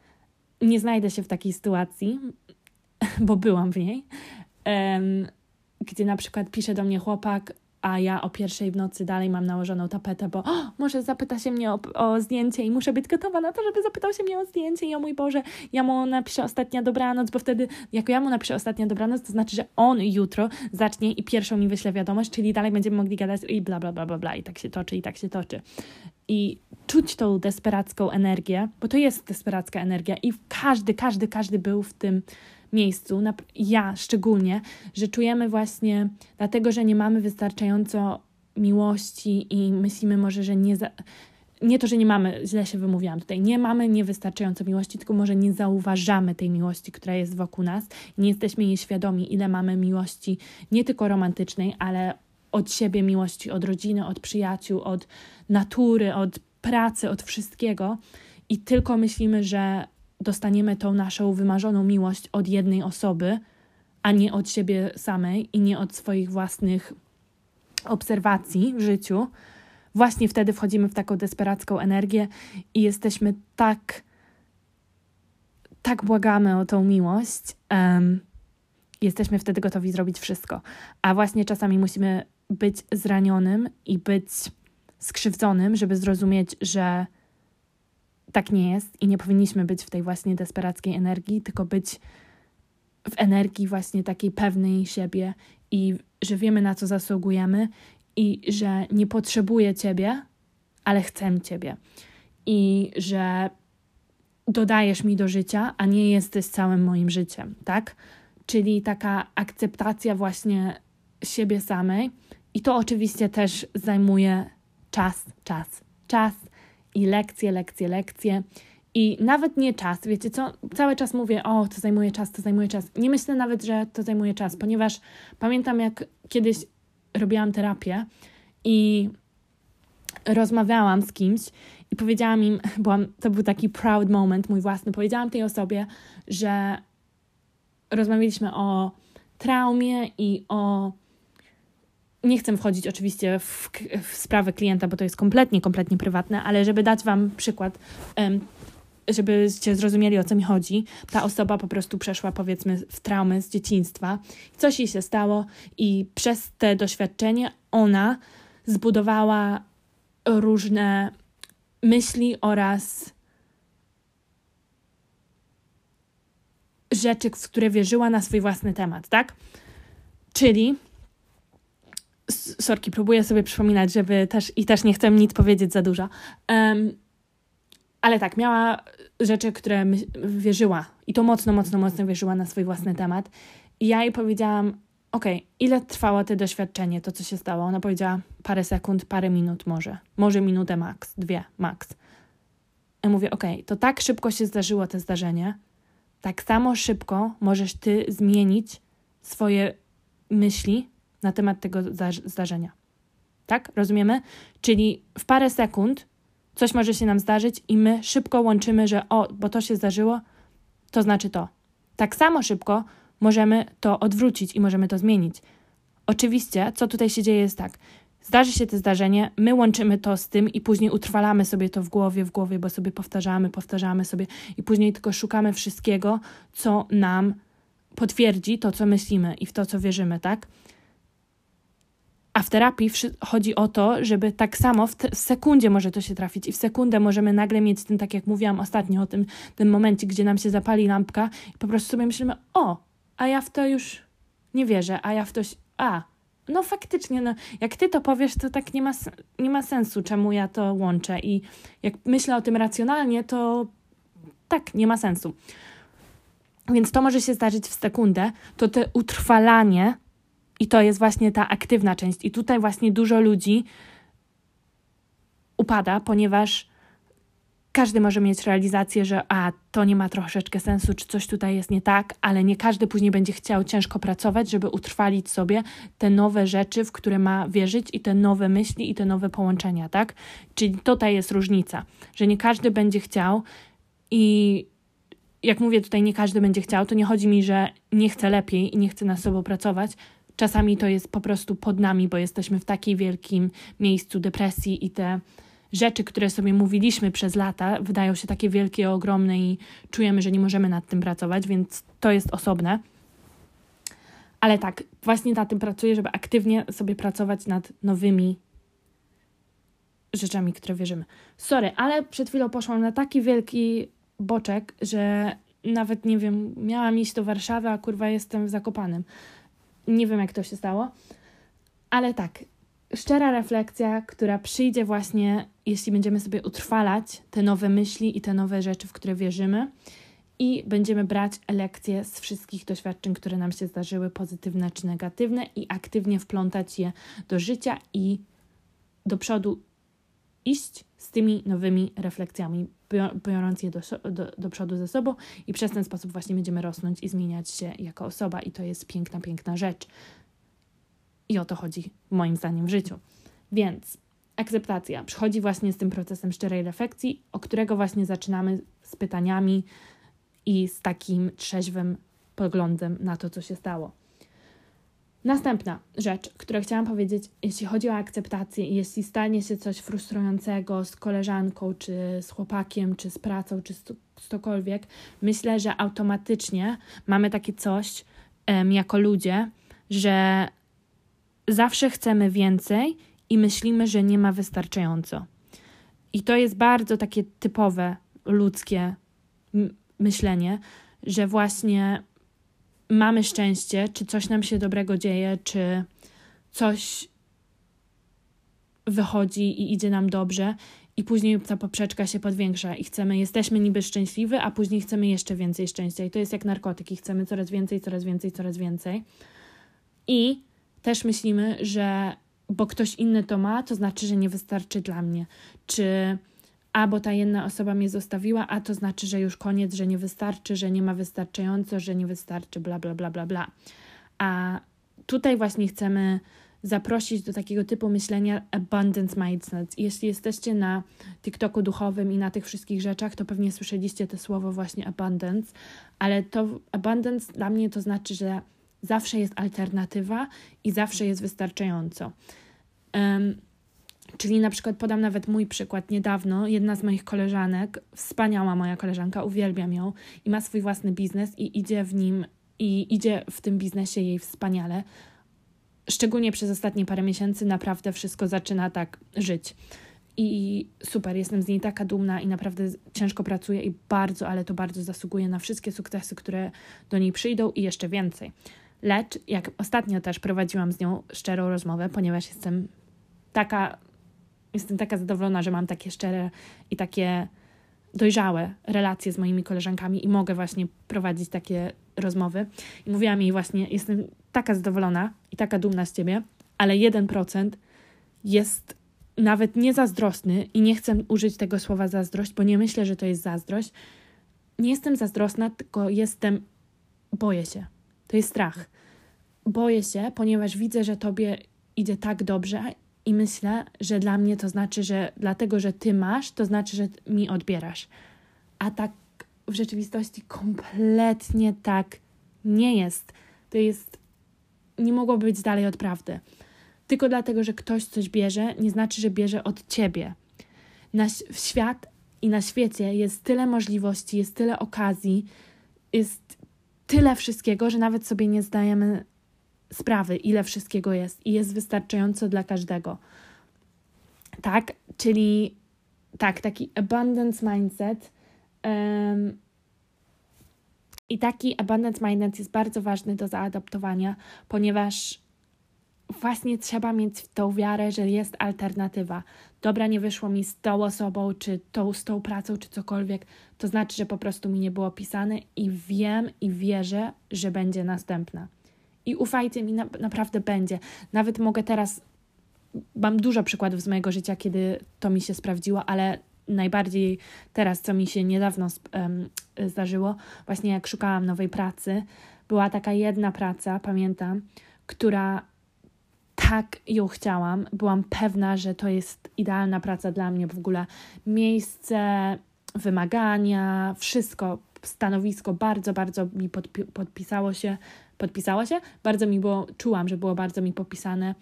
nie znajdę się w takiej sytuacji, bo byłam w niej, um, gdzie na przykład pisze do mnie chłopak, a ja o pierwszej w nocy dalej mam nałożoną tapetę, bo o, może zapyta się mnie o, o, zdjęcie i muszę być gotowa na to, żeby zapytał się mnie o zdjęcie i o mój Boże, ja mu napiszę ostatnia dobranoc, bo wtedy jak ja mu napiszę ostatnia dobranoc, to znaczy, że on jutro zacznie i pierwszą mi wyśle wiadomość, czyli dalej będziemy mogli gadać i bla, bla, bla, bla, bla i tak się toczy, i tak się toczy. I czuć tą desperacką energię, bo to jest desperacka energia i każdy, każdy, każdy był w tym miejscu, ja szczególnie, że czujemy właśnie, dlatego że nie mamy wystarczająco miłości i myślimy może, że nie. Za, nie to, że nie mamy, źle się wymówiłam tutaj, nie mamy niewystarczająco miłości, tylko może nie zauważamy tej miłości, która jest wokół nas, nie jesteśmy jej świadomi, ile mamy miłości, nie tylko romantycznej, ale od siebie miłości, od rodziny, od przyjaciół, od natury, od pracy, od wszystkiego. I tylko myślimy, że dostaniemy tą naszą wymarzoną miłość od jednej osoby, a nie od siebie samej i nie od swoich własnych obserwacji w życiu, właśnie wtedy wchodzimy w taką desperacką energię i jesteśmy tak, tak błagamy o tą miłość. Um, jesteśmy wtedy gotowi zrobić wszystko. A właśnie czasami musimy być zranionym i być skrzywdzonym, żeby zrozumieć, że tak nie jest i nie powinniśmy być w tej właśnie desperackiej energii, tylko być w energii właśnie takiej pewnej siebie i że wiemy na co zasługujemy i że nie potrzebuję ciebie, ale chcę ciebie. I że dodajesz mi do życia, a nie jesteś całym moim życiem, tak? Czyli taka akceptacja właśnie siebie samej. I to oczywiście też zajmuje czas, czas, czas i lekcje, lekcje, lekcje. I nawet nie czas, wiecie co? Cały czas mówię, o, to zajmuje czas, to zajmuje czas. Nie myślę nawet, że to zajmuje czas, ponieważ pamiętam, jak kiedyś robiłam terapię i rozmawiałam z kimś i powiedziałam im, byłam, to był taki proud moment mój własny, powiedziałam tej osobie, że rozmawialiśmy o traumie i o nie chcę wchodzić oczywiście w, w sprawę klienta, bo to jest kompletnie, kompletnie prywatne, ale żeby dać Wam przykład, żebyście zrozumieli o co mi chodzi, ta osoba po prostu przeszła powiedzmy w traumę z dzieciństwa, coś jej się stało i przez te doświadczenie ona zbudowała różne myśli oraz rzeczy, w które wierzyła na swój własny temat, tak? Czyli sorki, próbuję sobie przypominać, żeby też i też nie chcę nic powiedzieć za dużo. Um, ale tak, miała rzeczy, które wierzyła i to mocno, mocno, mocno wierzyła na swój własny temat. I ja jej powiedziałam, okay, ile trwało to doświadczenie, to co się stało? Ona powiedziała parę sekund, parę minut może, może minutę max, dwie max. Ja mówię, okay, to tak szybko się zdarzyło to zdarzenie, tak samo szybko możesz ty zmienić swoje myśli na temat tego zdarzenia. Tak? Rozumiemy? Czyli w parę sekund coś może się nam zdarzyć i my szybko łączymy, że o, bo to się zdarzyło, to znaczy to. Tak samo szybko możemy to odwrócić i możemy to zmienić. Oczywiście, co tutaj się dzieje jest tak. Zdarzy się to zdarzenie, my łączymy to z tym i później utrwalamy sobie to w głowie, w głowie, bo sobie powtarzamy, powtarzamy sobie i później tylko szukamy wszystkiego, co nam potwierdzi to, co myślimy i w to, co wierzymy, tak? A w terapii chodzi o to, żeby tak samo w, w, sekundzie może to się trafić i w sekundę możemy nagle mieć ten, tak jak mówiłam ostatnio o tym, tym momencie, gdzie nam się zapali lampka i po prostu sobie myślimy, o, a ja w to już nie wierzę, a ja w to, a, no faktycznie, no, jak ty to powiesz, to tak nie ma, nie ma sensu, czemu ja to łączę i jak myślę o tym racjonalnie, to tak, nie ma sensu. Więc to może się zdarzyć w sekundę, to te utrwalanie i to jest właśnie ta aktywna część. I tutaj właśnie dużo ludzi upada, ponieważ każdy może mieć realizację, że a to nie ma troszeczkę sensu, czy coś tutaj jest nie tak, ale nie każdy później będzie chciał ciężko pracować, żeby utrwalić sobie te nowe rzeczy, w które ma wierzyć i te nowe myśli i te nowe połączenia, tak? Czyli tutaj jest różnica, że nie każdy będzie chciał i jak mówię tutaj, nie każdy będzie chciał, to nie chodzi mi, że nie chce lepiej i nie chce nad sobą pracować, Czasami to jest po prostu pod nami, bo jesteśmy w takim wielkim miejscu depresji i te rzeczy, które sobie mówiliśmy przez lata, wydają się takie wielkie, ogromne i czujemy, że nie możemy nad tym pracować, więc to jest osobne. Ale tak, właśnie nad tym pracuję, żeby aktywnie sobie pracować nad nowymi rzeczami, które wierzymy. Sorry, ale przed chwilą poszłam na taki wielki boczek, że nawet nie wiem, miałam iść do Warszawy, a kurwa jestem w Zakopanem. Nie wiem, jak to się stało, ale tak, szczera refleksja, która przyjdzie właśnie, jeśli będziemy sobie utrwalać te nowe myśli i te nowe rzeczy, w które wierzymy, i będziemy brać lekcje z wszystkich doświadczeń, które nam się zdarzyły, pozytywne czy negatywne, i aktywnie wplątać je do życia i do przodu iść z tymi nowymi refleksjami, biorąc je do, do, do przodu ze sobą i przez ten sposób właśnie będziemy rosnąć i zmieniać się jako osoba i to jest piękna, piękna rzecz. I o to chodzi moim zdaniem w życiu. Więc akceptacja przychodzi właśnie z tym procesem szczerej refleksji, o którego właśnie zaczynamy z pytaniami i z takim trzeźwym poglądem na to, co się stało. Następna rzecz, którą chciałam powiedzieć, jeśli chodzi o akceptację jeśli stanie się coś frustrującego z koleżanką, czy z chłopakiem, czy z pracą, czy z cokolwiek, myślę, że automatycznie mamy takie coś um, jako ludzie, że zawsze chcemy więcej i myślimy, że nie ma wystarczająco. I to jest bardzo takie typowe ludzkie myślenie, że właśnie mamy szczęście, czy coś nam się dobrego dzieje, czy coś wychodzi i idzie nam dobrze, i później ta poprzeczka się podwiększa i chcemy, jesteśmy niby szczęśliwi, a później chcemy jeszcze więcej szczęścia. I to jest jak narkotyki, chcemy coraz więcej, coraz więcej, coraz więcej. I też myślimy, że bo ktoś inny to ma, to znaczy, że nie wystarczy dla mnie. Czy a bo ta jedna osoba mnie zostawiła, a to znaczy, że już koniec, że nie wystarczy, że nie ma wystarczająco, że nie wystarczy, bla, bla, bla, bla, bla. A tutaj właśnie chcemy zaprosić do takiego typu myślenia abundance mindset. Jeśli jesteście na TikToku duchowym i na tych wszystkich rzeczach, to pewnie słyszeliście to słowo właśnie abundance, ale to abundance dla mnie to znaczy, że zawsze jest alternatywa i zawsze jest wystarczająco. Um, Czyli na przykład podam nawet mój przykład. Niedawno jedna z moich koleżanek, wspaniała moja koleżanka, uwielbiam ją i ma swój własny biznes i idzie w nim i idzie w tym biznesie jej wspaniale. Szczególnie przez ostatnie parę miesięcy naprawdę wszystko zaczyna tak żyć. I super, jestem z niej taka dumna i naprawdę ciężko pracuję i bardzo, ale to bardzo zasługuje na wszystkie sukcesy, które do niej przyjdą i jeszcze więcej. Lecz, jak ostatnio też prowadziłam z nią szczerą rozmowę, ponieważ jestem taka jestem taka zadowolona, że mam takie szczere i takie dojrzałe relacje z moimi koleżankami i mogę właśnie prowadzić takie rozmowy. I mówiłam jej właśnie, jestem taka zadowolona i taka dumna z ciebie, ale 1% jest nawet nie zazdrosny i nie chcę użyć tego słowa zazdrość, bo nie myślę, że to jest zazdrość. Nie jestem zazdrosna, tylko jestem, boję się. To jest strach. Boję się, ponieważ widzę, że tobie idzie tak dobrze i myślę, że dla mnie to znaczy, że dlatego, że ty masz, to znaczy, że mi odbierasz. A tak w rzeczywistości kompletnie tak nie jest. To jest. Nie mogłoby być dalej od prawdy. Tylko dlatego, że ktoś coś bierze, nie znaczy, że bierze od ciebie. Na świat i na świecie jest tyle możliwości, jest tyle okazji, jest tyle wszystkiego, że nawet sobie nie zdajemy sprawy, ile wszystkiego jest i jest wystarczająco dla każdego. Tak, czyli tak, taki abundance mindset. Um, I taki abundance mindset jest bardzo ważny do zaadaptowania, ponieważ właśnie trzeba mieć tą wiarę, że jest alternatywa. Dobra, nie wyszło mi z tą osobą, czy tą, z tą pracą, czy cokolwiek. To znaczy, że po prostu mi nie było pisane i wiem i wierzę, że będzie następna. I ufajcie mi, na, naprawdę będzie. Nawet mogę teraz, mam dużo przykładów z mojego życia, kiedy to mi się sprawdziło, ale najbardziej teraz, co mi się niedawno um, zdarzyło, właśnie jak szukałam nowej pracy, była taka jedna praca, pamiętam, która tak ją chciałam. Byłam pewna, że to jest idealna praca dla mnie w ogóle. Miejsce, wymagania, wszystko, stanowisko bardzo, bardzo mi podpi podpisało się podpisała się. Bardzo mi było, czułam, że było bardzo mi popisane,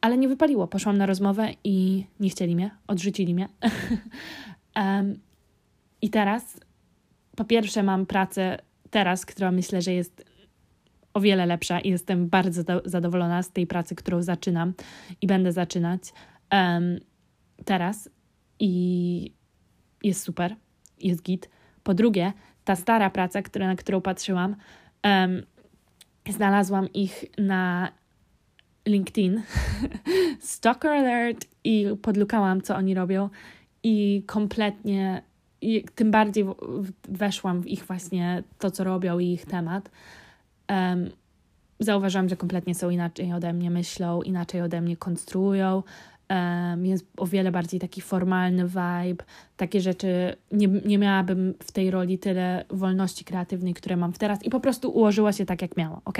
ale nie wypaliło. Poszłam na rozmowę i nie chcieli mnie, odrzucili mnie. um, I teraz, po pierwsze, mam pracę teraz, która myślę, że jest o wiele lepsza i jestem bardzo zadowolona z tej pracy, którą zaczynam i będę zaczynać um, teraz. I jest super, jest git. Po drugie, ta stara praca, która, na którą patrzyłam, znalazłam ich na LinkedIn. Stalker alert i podlukałam, co oni robią i kompletnie, i tym bardziej weszłam w ich właśnie to, co robią i ich temat. Um, zauważyłam, że kompletnie są inaczej ode mnie myślą, inaczej ode mnie konstruują jest o wiele bardziej taki formalny vibe, takie rzeczy, nie, nie miałabym w tej roli tyle wolności kreatywnej, które mam teraz i po prostu ułożyła się tak, jak miała, ok?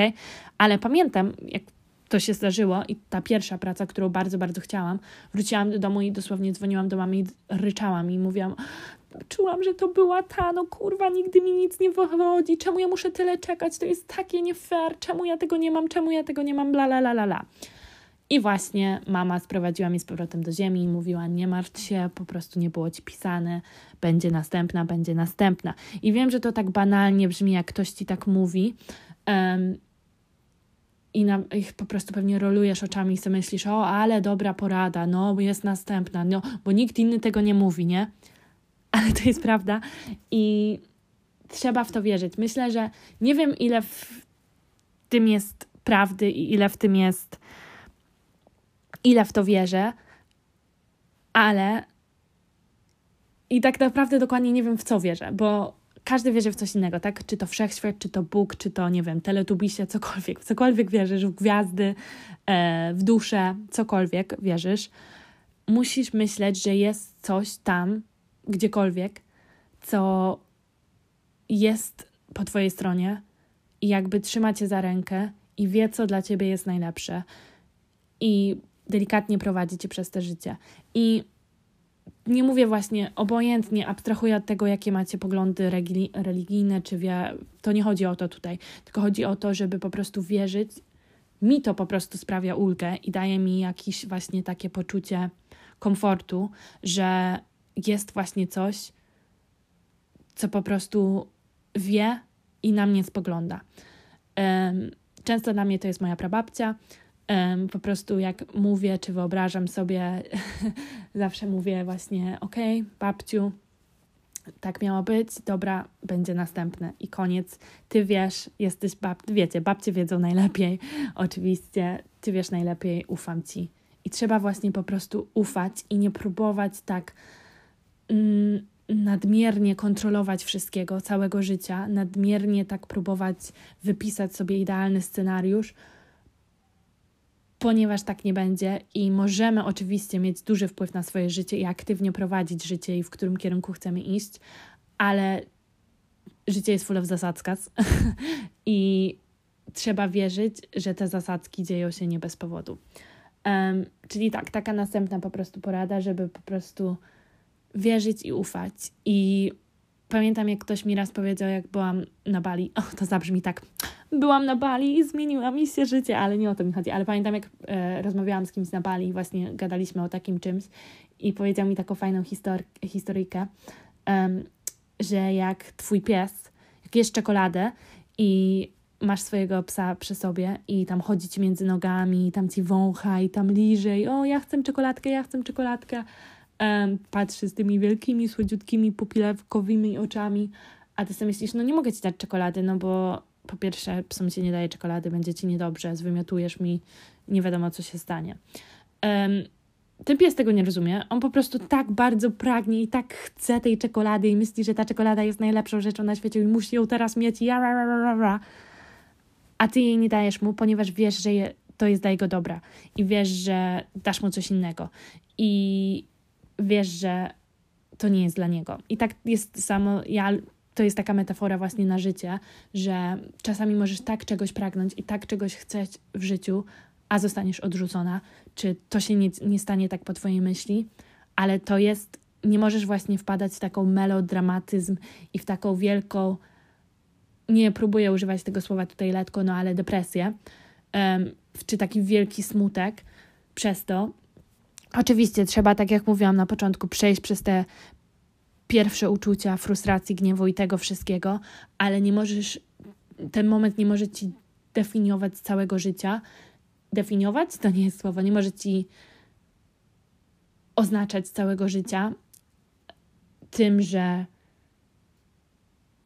Ale pamiętam, jak to się zdarzyło i ta pierwsza praca, którą bardzo, bardzo chciałam, wróciłam do domu i dosłownie dzwoniłam do mamy i ryczałam i mówiłam, czułam, że to była ta, no kurwa, nigdy mi nic nie wychodzi, czemu ja muszę tyle czekać, to jest takie nie fair, czemu ja tego nie mam, czemu ja tego nie mam, bla, la, la, la, la. I właśnie mama sprowadziła mnie z powrotem do ziemi i mówiła: Nie martw się, po prostu nie było ci pisane, będzie następna, będzie następna. I wiem, że to tak banalnie brzmi, jak ktoś ci tak mówi. Um, i, na, po prostu pewnie rolujesz oczami i sobie myślisz, o, ale dobra porada, no, jest następna, no, bo nikt inny tego nie mówi, nie? Ale to jest prawda i trzeba w to wierzyć. Myślę, że nie wiem, ile w tym jest prawdy i ile w tym jest ile w to wierzę, ale i tak naprawdę dokładnie nie wiem, w co wierzę, bo każdy wierzy w coś innego, tak? Czy to wszechświat, czy to Bóg, czy to, nie wiem, teletubisie, cokolwiek. W cokolwiek wierzysz, w gwiazdy, e, w duszę, cokolwiek wierzysz. Musisz myśleć, że jest coś tam, gdziekolwiek, co jest po twojej stronie i jakby trzyma cię za rękę i wie, co dla ciebie jest najlepsze. I delikatnie prowadzi cię przez te życie. I nie mówię właśnie obojętnie, abstrahuję od tego, jakie macie poglądy religijne, czy wie, to nie chodzi o to tutaj, tylko chodzi o to, żeby po prostu wierzyć. Mi to po prostu sprawia ulgę i daje mi jakieś właśnie takie poczucie komfortu, że jest właśnie coś, co po prostu wie i na mnie spogląda. Często dla mnie to jest moja prababcia, Um, po prostu jak mówię, czy wyobrażam sobie, zawsze mówię właśnie, okej, okay, babciu, tak miało być, dobra, będzie następne i koniec. Ty wiesz, jesteś bab... Wiecie, babcie wiedzą najlepiej, oczywiście, ty wiesz najlepiej, ufam ci. I trzeba właśnie po prostu ufać i nie próbować tak mm, nadmiernie kontrolować wszystkiego, całego życia, nadmiernie tak próbować wypisać sobie idealny scenariusz, ponieważ tak nie będzie i możemy oczywiście mieć duży wpływ na swoje życie i aktywnie prowadzić życie i w którym kierunku chcemy iść, ale życie jest full of zasadzkas i trzeba wierzyć, że te zasadzki dzieją się nie bez powodu. Um, czyli tak, taka następna po prostu porada, żeby po prostu wierzyć i ufać. I pamiętam, jak ktoś mi raz powiedział, jak byłam na Bali, o, to zabrzmi tak, byłam na Bali i zmieniła mi się życie, ale nie o to mi chodzi. Ale pamiętam, jak e, rozmawiałam z kimś na Bali, właśnie gadaliśmy o takim czymś i powiedział mi taką fajną histor historyjkę, um, że jak twój pies, jak jesz czekoladę i masz swojego psa przy sobie i tam chodzi ci między nogami, i tam ci wącha i tam liże i o, ja chcę czekoladkę, ja chcę czekoladkę, um, patrzy z tymi wielkimi, słodziutkimi, pupilewkowymi oczami, a ty sobie myślisz, no nie mogę ci dać czekolady, no bo po pierwsze psom ci nie daje czekolady, będzie ci niedobrze, zwymiotujesz mi, nie wiadomo co się stanie. Um, ten pies tego nie rozumie. On po prostu tak bardzo pragnie i tak chce tej czekolady i myśli, że ta czekolada jest najlepszą rzeczą na świecie i musi ją teraz mieć. Ja, ra, ra, ra. A ty jej nie dajesz mu, ponieważ wiesz, że je, to jest dla jego dobra i wiesz, że dasz mu coś innego i wiesz, że to nie jest dla niego. I tak jest samo. Ja to jest taka metafora właśnie na życie, że czasami możesz tak czegoś pragnąć i tak czegoś chcieć w życiu, a zostaniesz odrzucona, czy to się nie, nie stanie tak po Twojej myśli, ale to jest, nie możesz właśnie wpadać w taką melodramatyzm i w taką wielką, nie próbuję używać tego słowa tutaj letko, no ale depresję, um, czy taki wielki smutek przez to. Oczywiście trzeba, tak jak mówiłam na początku, przejść przez te pierwsze uczucia frustracji, gniewu i tego wszystkiego, ale nie możesz, ten moment nie może ci definiować całego życia. Definiować to nie jest słowo, nie może ci oznaczać całego życia tym, że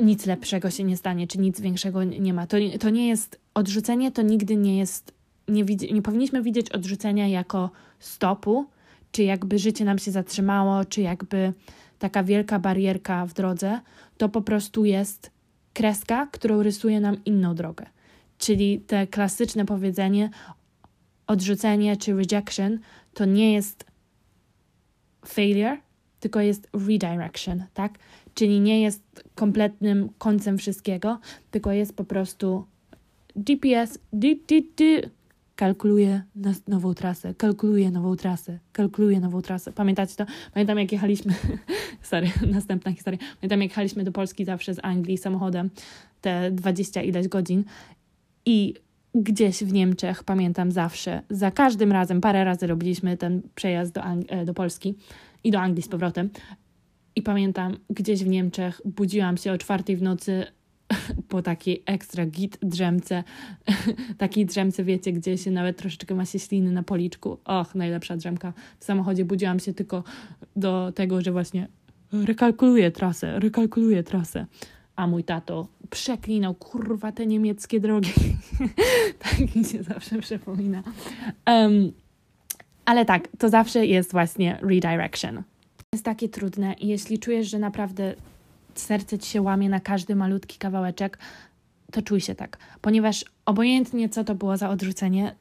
nic lepszego się nie stanie, czy nic większego nie ma. To, to nie jest odrzucenie, to nigdy nie jest. Nie, widzi, nie powinniśmy widzieć odrzucenia jako stopu, czy jakby życie nam się zatrzymało, czy jakby taka wielka barierka w drodze, to po prostu jest kreska, którą rysuje nam inną drogę. Czyli te klasyczne powiedzenie odrzucenie czy rejection to nie jest failure, tylko jest redirection, tak? Czyli nie jest kompletnym końcem wszystkiego, tylko jest po prostu GPS, di, di, di, kalkuluję nową trasę, kalkuluję nową trasę, kalkuluję nową trasę. Pamiętacie to? Pamiętam, jak jechaliśmy, sorry, następna historia. Pamiętam, jak jechaliśmy do Polski zawsze z Anglii samochodem, te dwadzieścia ileś godzin i gdzieś w Niemczech, pamiętam zawsze, za każdym razem, parę razy robiliśmy ten przejazd do, Ang- e, do Polski i do Anglii z powrotem. I pamiętam, gdzieś w Niemczech budziłam się o czwartej w nocy po takiej ekstra git drzemce, takiej drzemce, wiecie, gdzie się nawet troszeczkę ma się śliny na policzku. Och, najlepsza drzemka. W samochodzie budziłam się tylko do tego, że właśnie rekalkuluję trasę, rekalkuluję trasę. A mój tato przeklinał, kurwa, te niemieckie drogi. tak mi się zawsze przypomina. Um, ale tak, to zawsze jest właśnie redirection. Jest takie trudne i jeśli czujesz, że naprawdę serce ci się łamie na każdy malutki kawałeczek, to czuj się tak, ponieważ obojętnie co to było za odrzucenie,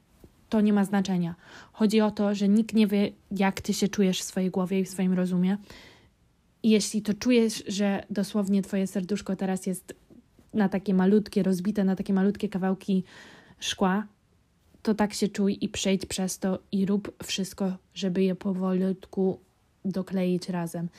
to nie ma znaczenia. Chodzi o to, że nikt nie wie, jak ty się czujesz w swojej głowie i w swoim rozumie. I jeśli to czujesz, że dosłownie twoje serduszko teraz jest na takie malutkie, rozbite na takie malutkie kawałki szkła, to tak się czuj i przejdź przez to i rób wszystko, żeby je powolutku dokleić razem.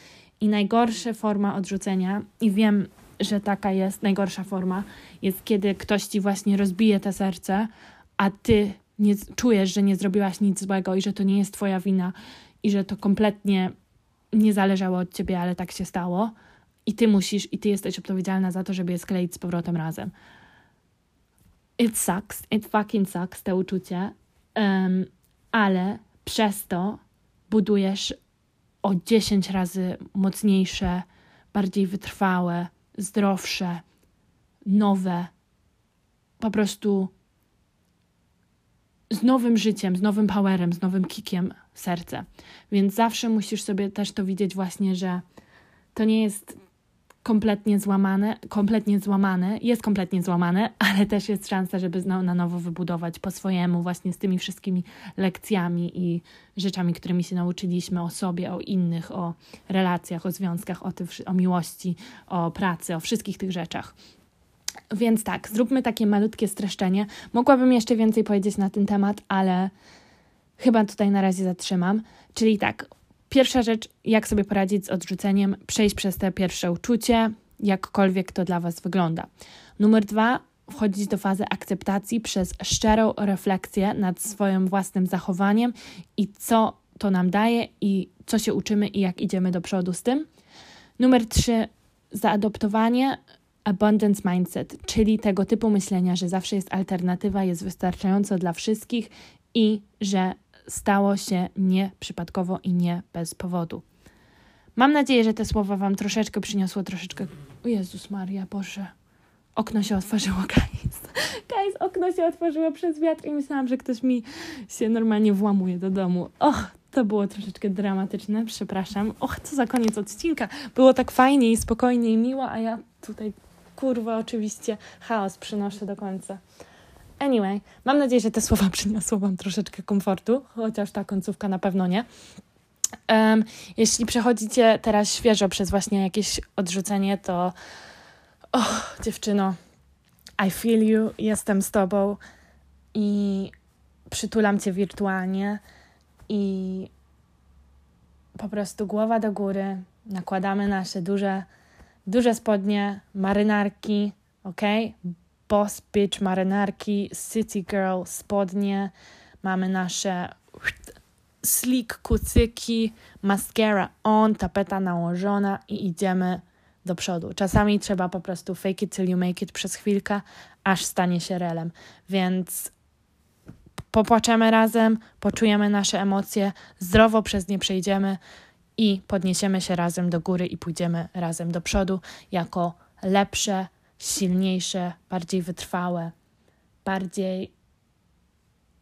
I najgorsza forma odrzucenia, i wiem, że taka jest najgorsza forma, jest kiedy ktoś ci właśnie rozbije te serce, a ty nie czujesz, że nie zrobiłaś nic złego i że to nie jest twoja wina i że to kompletnie nie zależało od ciebie, ale tak się stało. I ty musisz, i ty jesteś odpowiedzialna za to, żeby je skleić z powrotem razem. It sucks, it fucking sucks, to uczucie, um, ale przez to budujesz o 10 razy mocniejsze, bardziej wytrwałe, zdrowsze, nowe, po prostu z nowym życiem, z nowym powerem, z nowym kikiem serce. Więc zawsze musisz sobie też to widzieć właśnie, że to nie jest kompletnie złamane, kompletnie złamane, jest kompletnie złamane, ale też jest szansa, żeby na nowo wybudować po swojemu, właśnie z tymi wszystkimi lekcjami i rzeczami, którymi się nauczyliśmy o sobie, o innych, o relacjach, o związkach, o, tym, o miłości, o pracy, o wszystkich tych rzeczach. Więc tak, zróbmy takie malutkie streszczenie. Mogłabym jeszcze więcej powiedzieć na ten temat, ale chyba tutaj na razie zatrzymam. Czyli tak, Pierwsza rzecz, jak sobie poradzić z odrzuceniem, przejść przez te pierwsze uczucie, jakkolwiek to dla Was wygląda. Numer dwa, wchodzić do fazy akceptacji przez szczerą refleksję nad swoim własnym zachowaniem i co to nam daje i co się uczymy i jak idziemy do przodu z tym. Numer trzy, zaadoptowanie abundance mindset, czyli tego typu myślenia, że zawsze jest alternatywa, jest wystarczająco dla wszystkich i że stało się nie przypadkowo i nie bez powodu. Mam nadzieję, że te słowa Wam troszeczkę przyniosło, troszeczkę. O Jezus Maria, Boże. Okno się otworzyło, guys. Guys, okno się otworzyło przez wiatr i myślałam, że ktoś mi się normalnie włamuje do domu. Och, to było troszeczkę dramatyczne, przepraszam. Och, co za koniec odcinka. Było tak fajnie i spokojnie i miło, a ja tutaj, kurwa, oczywiście chaos przynoszę do końca. Anyway, mam nadzieję, że te słowa przyniosło Wam troszeczkę komfortu, chociaż ta końcówka na pewno nie. Um, jeśli przechodzicie teraz świeżo przez właśnie jakieś odrzucenie, to oh, dziewczyno, I feel you, jestem z Tobą i przytulam Cię wirtualnie i po prostu głowa do góry, nakładamy nasze duże, duże spodnie, marynarki, ok? Boss bitch marynarki, city girl spodnie, mamy nasze slick kucyki, mascara on, tapeta nałożona i idziemy do przodu. Czasami trzeba po prostu fake it till you make it przez chwilkę, aż stanie się relem. Więc popłaczemy razem, poczujemy nasze emocje, zdrowo przez nie przejdziemy i podniesiemy się razem do góry i pójdziemy razem do przodu jako lepsze, silniejsze, bardziej wytrwałe, bardziej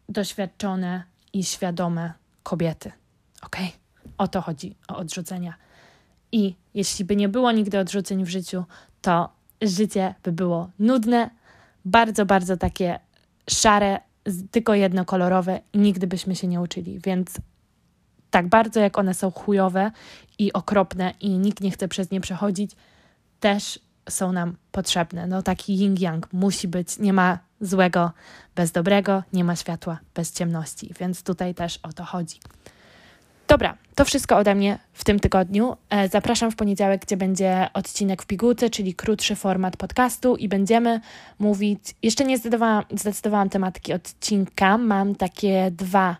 doświadczone i świadome kobiety. Ok? O to chodzi, o odrzucenia. I jeśli by nie było nigdy odrzuceń w życiu, to życie by było nudne, bardzo, bardzo takie szare, tylko jednokolorowe i nigdy byśmy się nie uczyli. Więc tak bardzo jak one są chujowe i okropne i nikt nie chce przez nie przechodzić, też są nam potrzebne. No taki yin-yang musi być, nie ma złego bez dobrego, nie ma światła bez ciemności, więc tutaj też o to chodzi. Dobra, to wszystko ode mnie w tym tygodniu. E, zapraszam w poniedziałek, gdzie będzie odcinek w pigułce, czyli krótszy format podcastu i będziemy mówić. Jeszcze nie zdecydowałam, zdecydowałam tematyki odcinka. Mam takie dwa.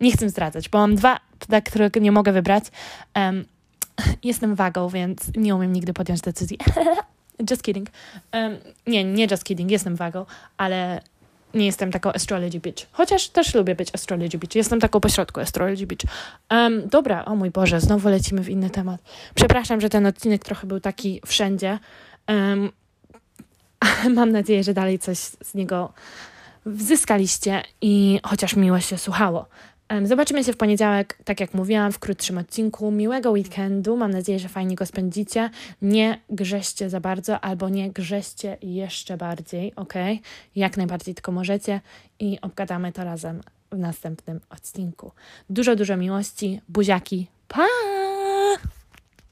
Nie chcę zdradzać, bo mam dwa, które nie mogę wybrać. Jestem wagą, więc nie umiem nigdy podjąć decyzji. just kidding. Um, nie, nie just kidding, jestem wagą, ale nie jestem taką astrology bitch. Chociaż też lubię być astrology bitch. Jestem taką pośrodku astrology bitch. Um, dobra, o mój Boże, znowu lecimy w inny temat. Przepraszam, że ten odcinek trochę był taki wszędzie. Um, mam nadzieję, że dalej coś z niego zyskaliście i chociaż miło się słuchało. Zobaczymy się w poniedziałek, tak jak mówiłam, w krótszym odcinku. Miłego weekendu. Mam nadzieję, że fajnie go spędzicie. Nie grzeście za bardzo albo nie grzeście jeszcze bardziej, ok? Jak najbardziej tylko możecie i obgadamy to razem w następnym odcinku. Dużo, dużo miłości. Buziaki. Pa!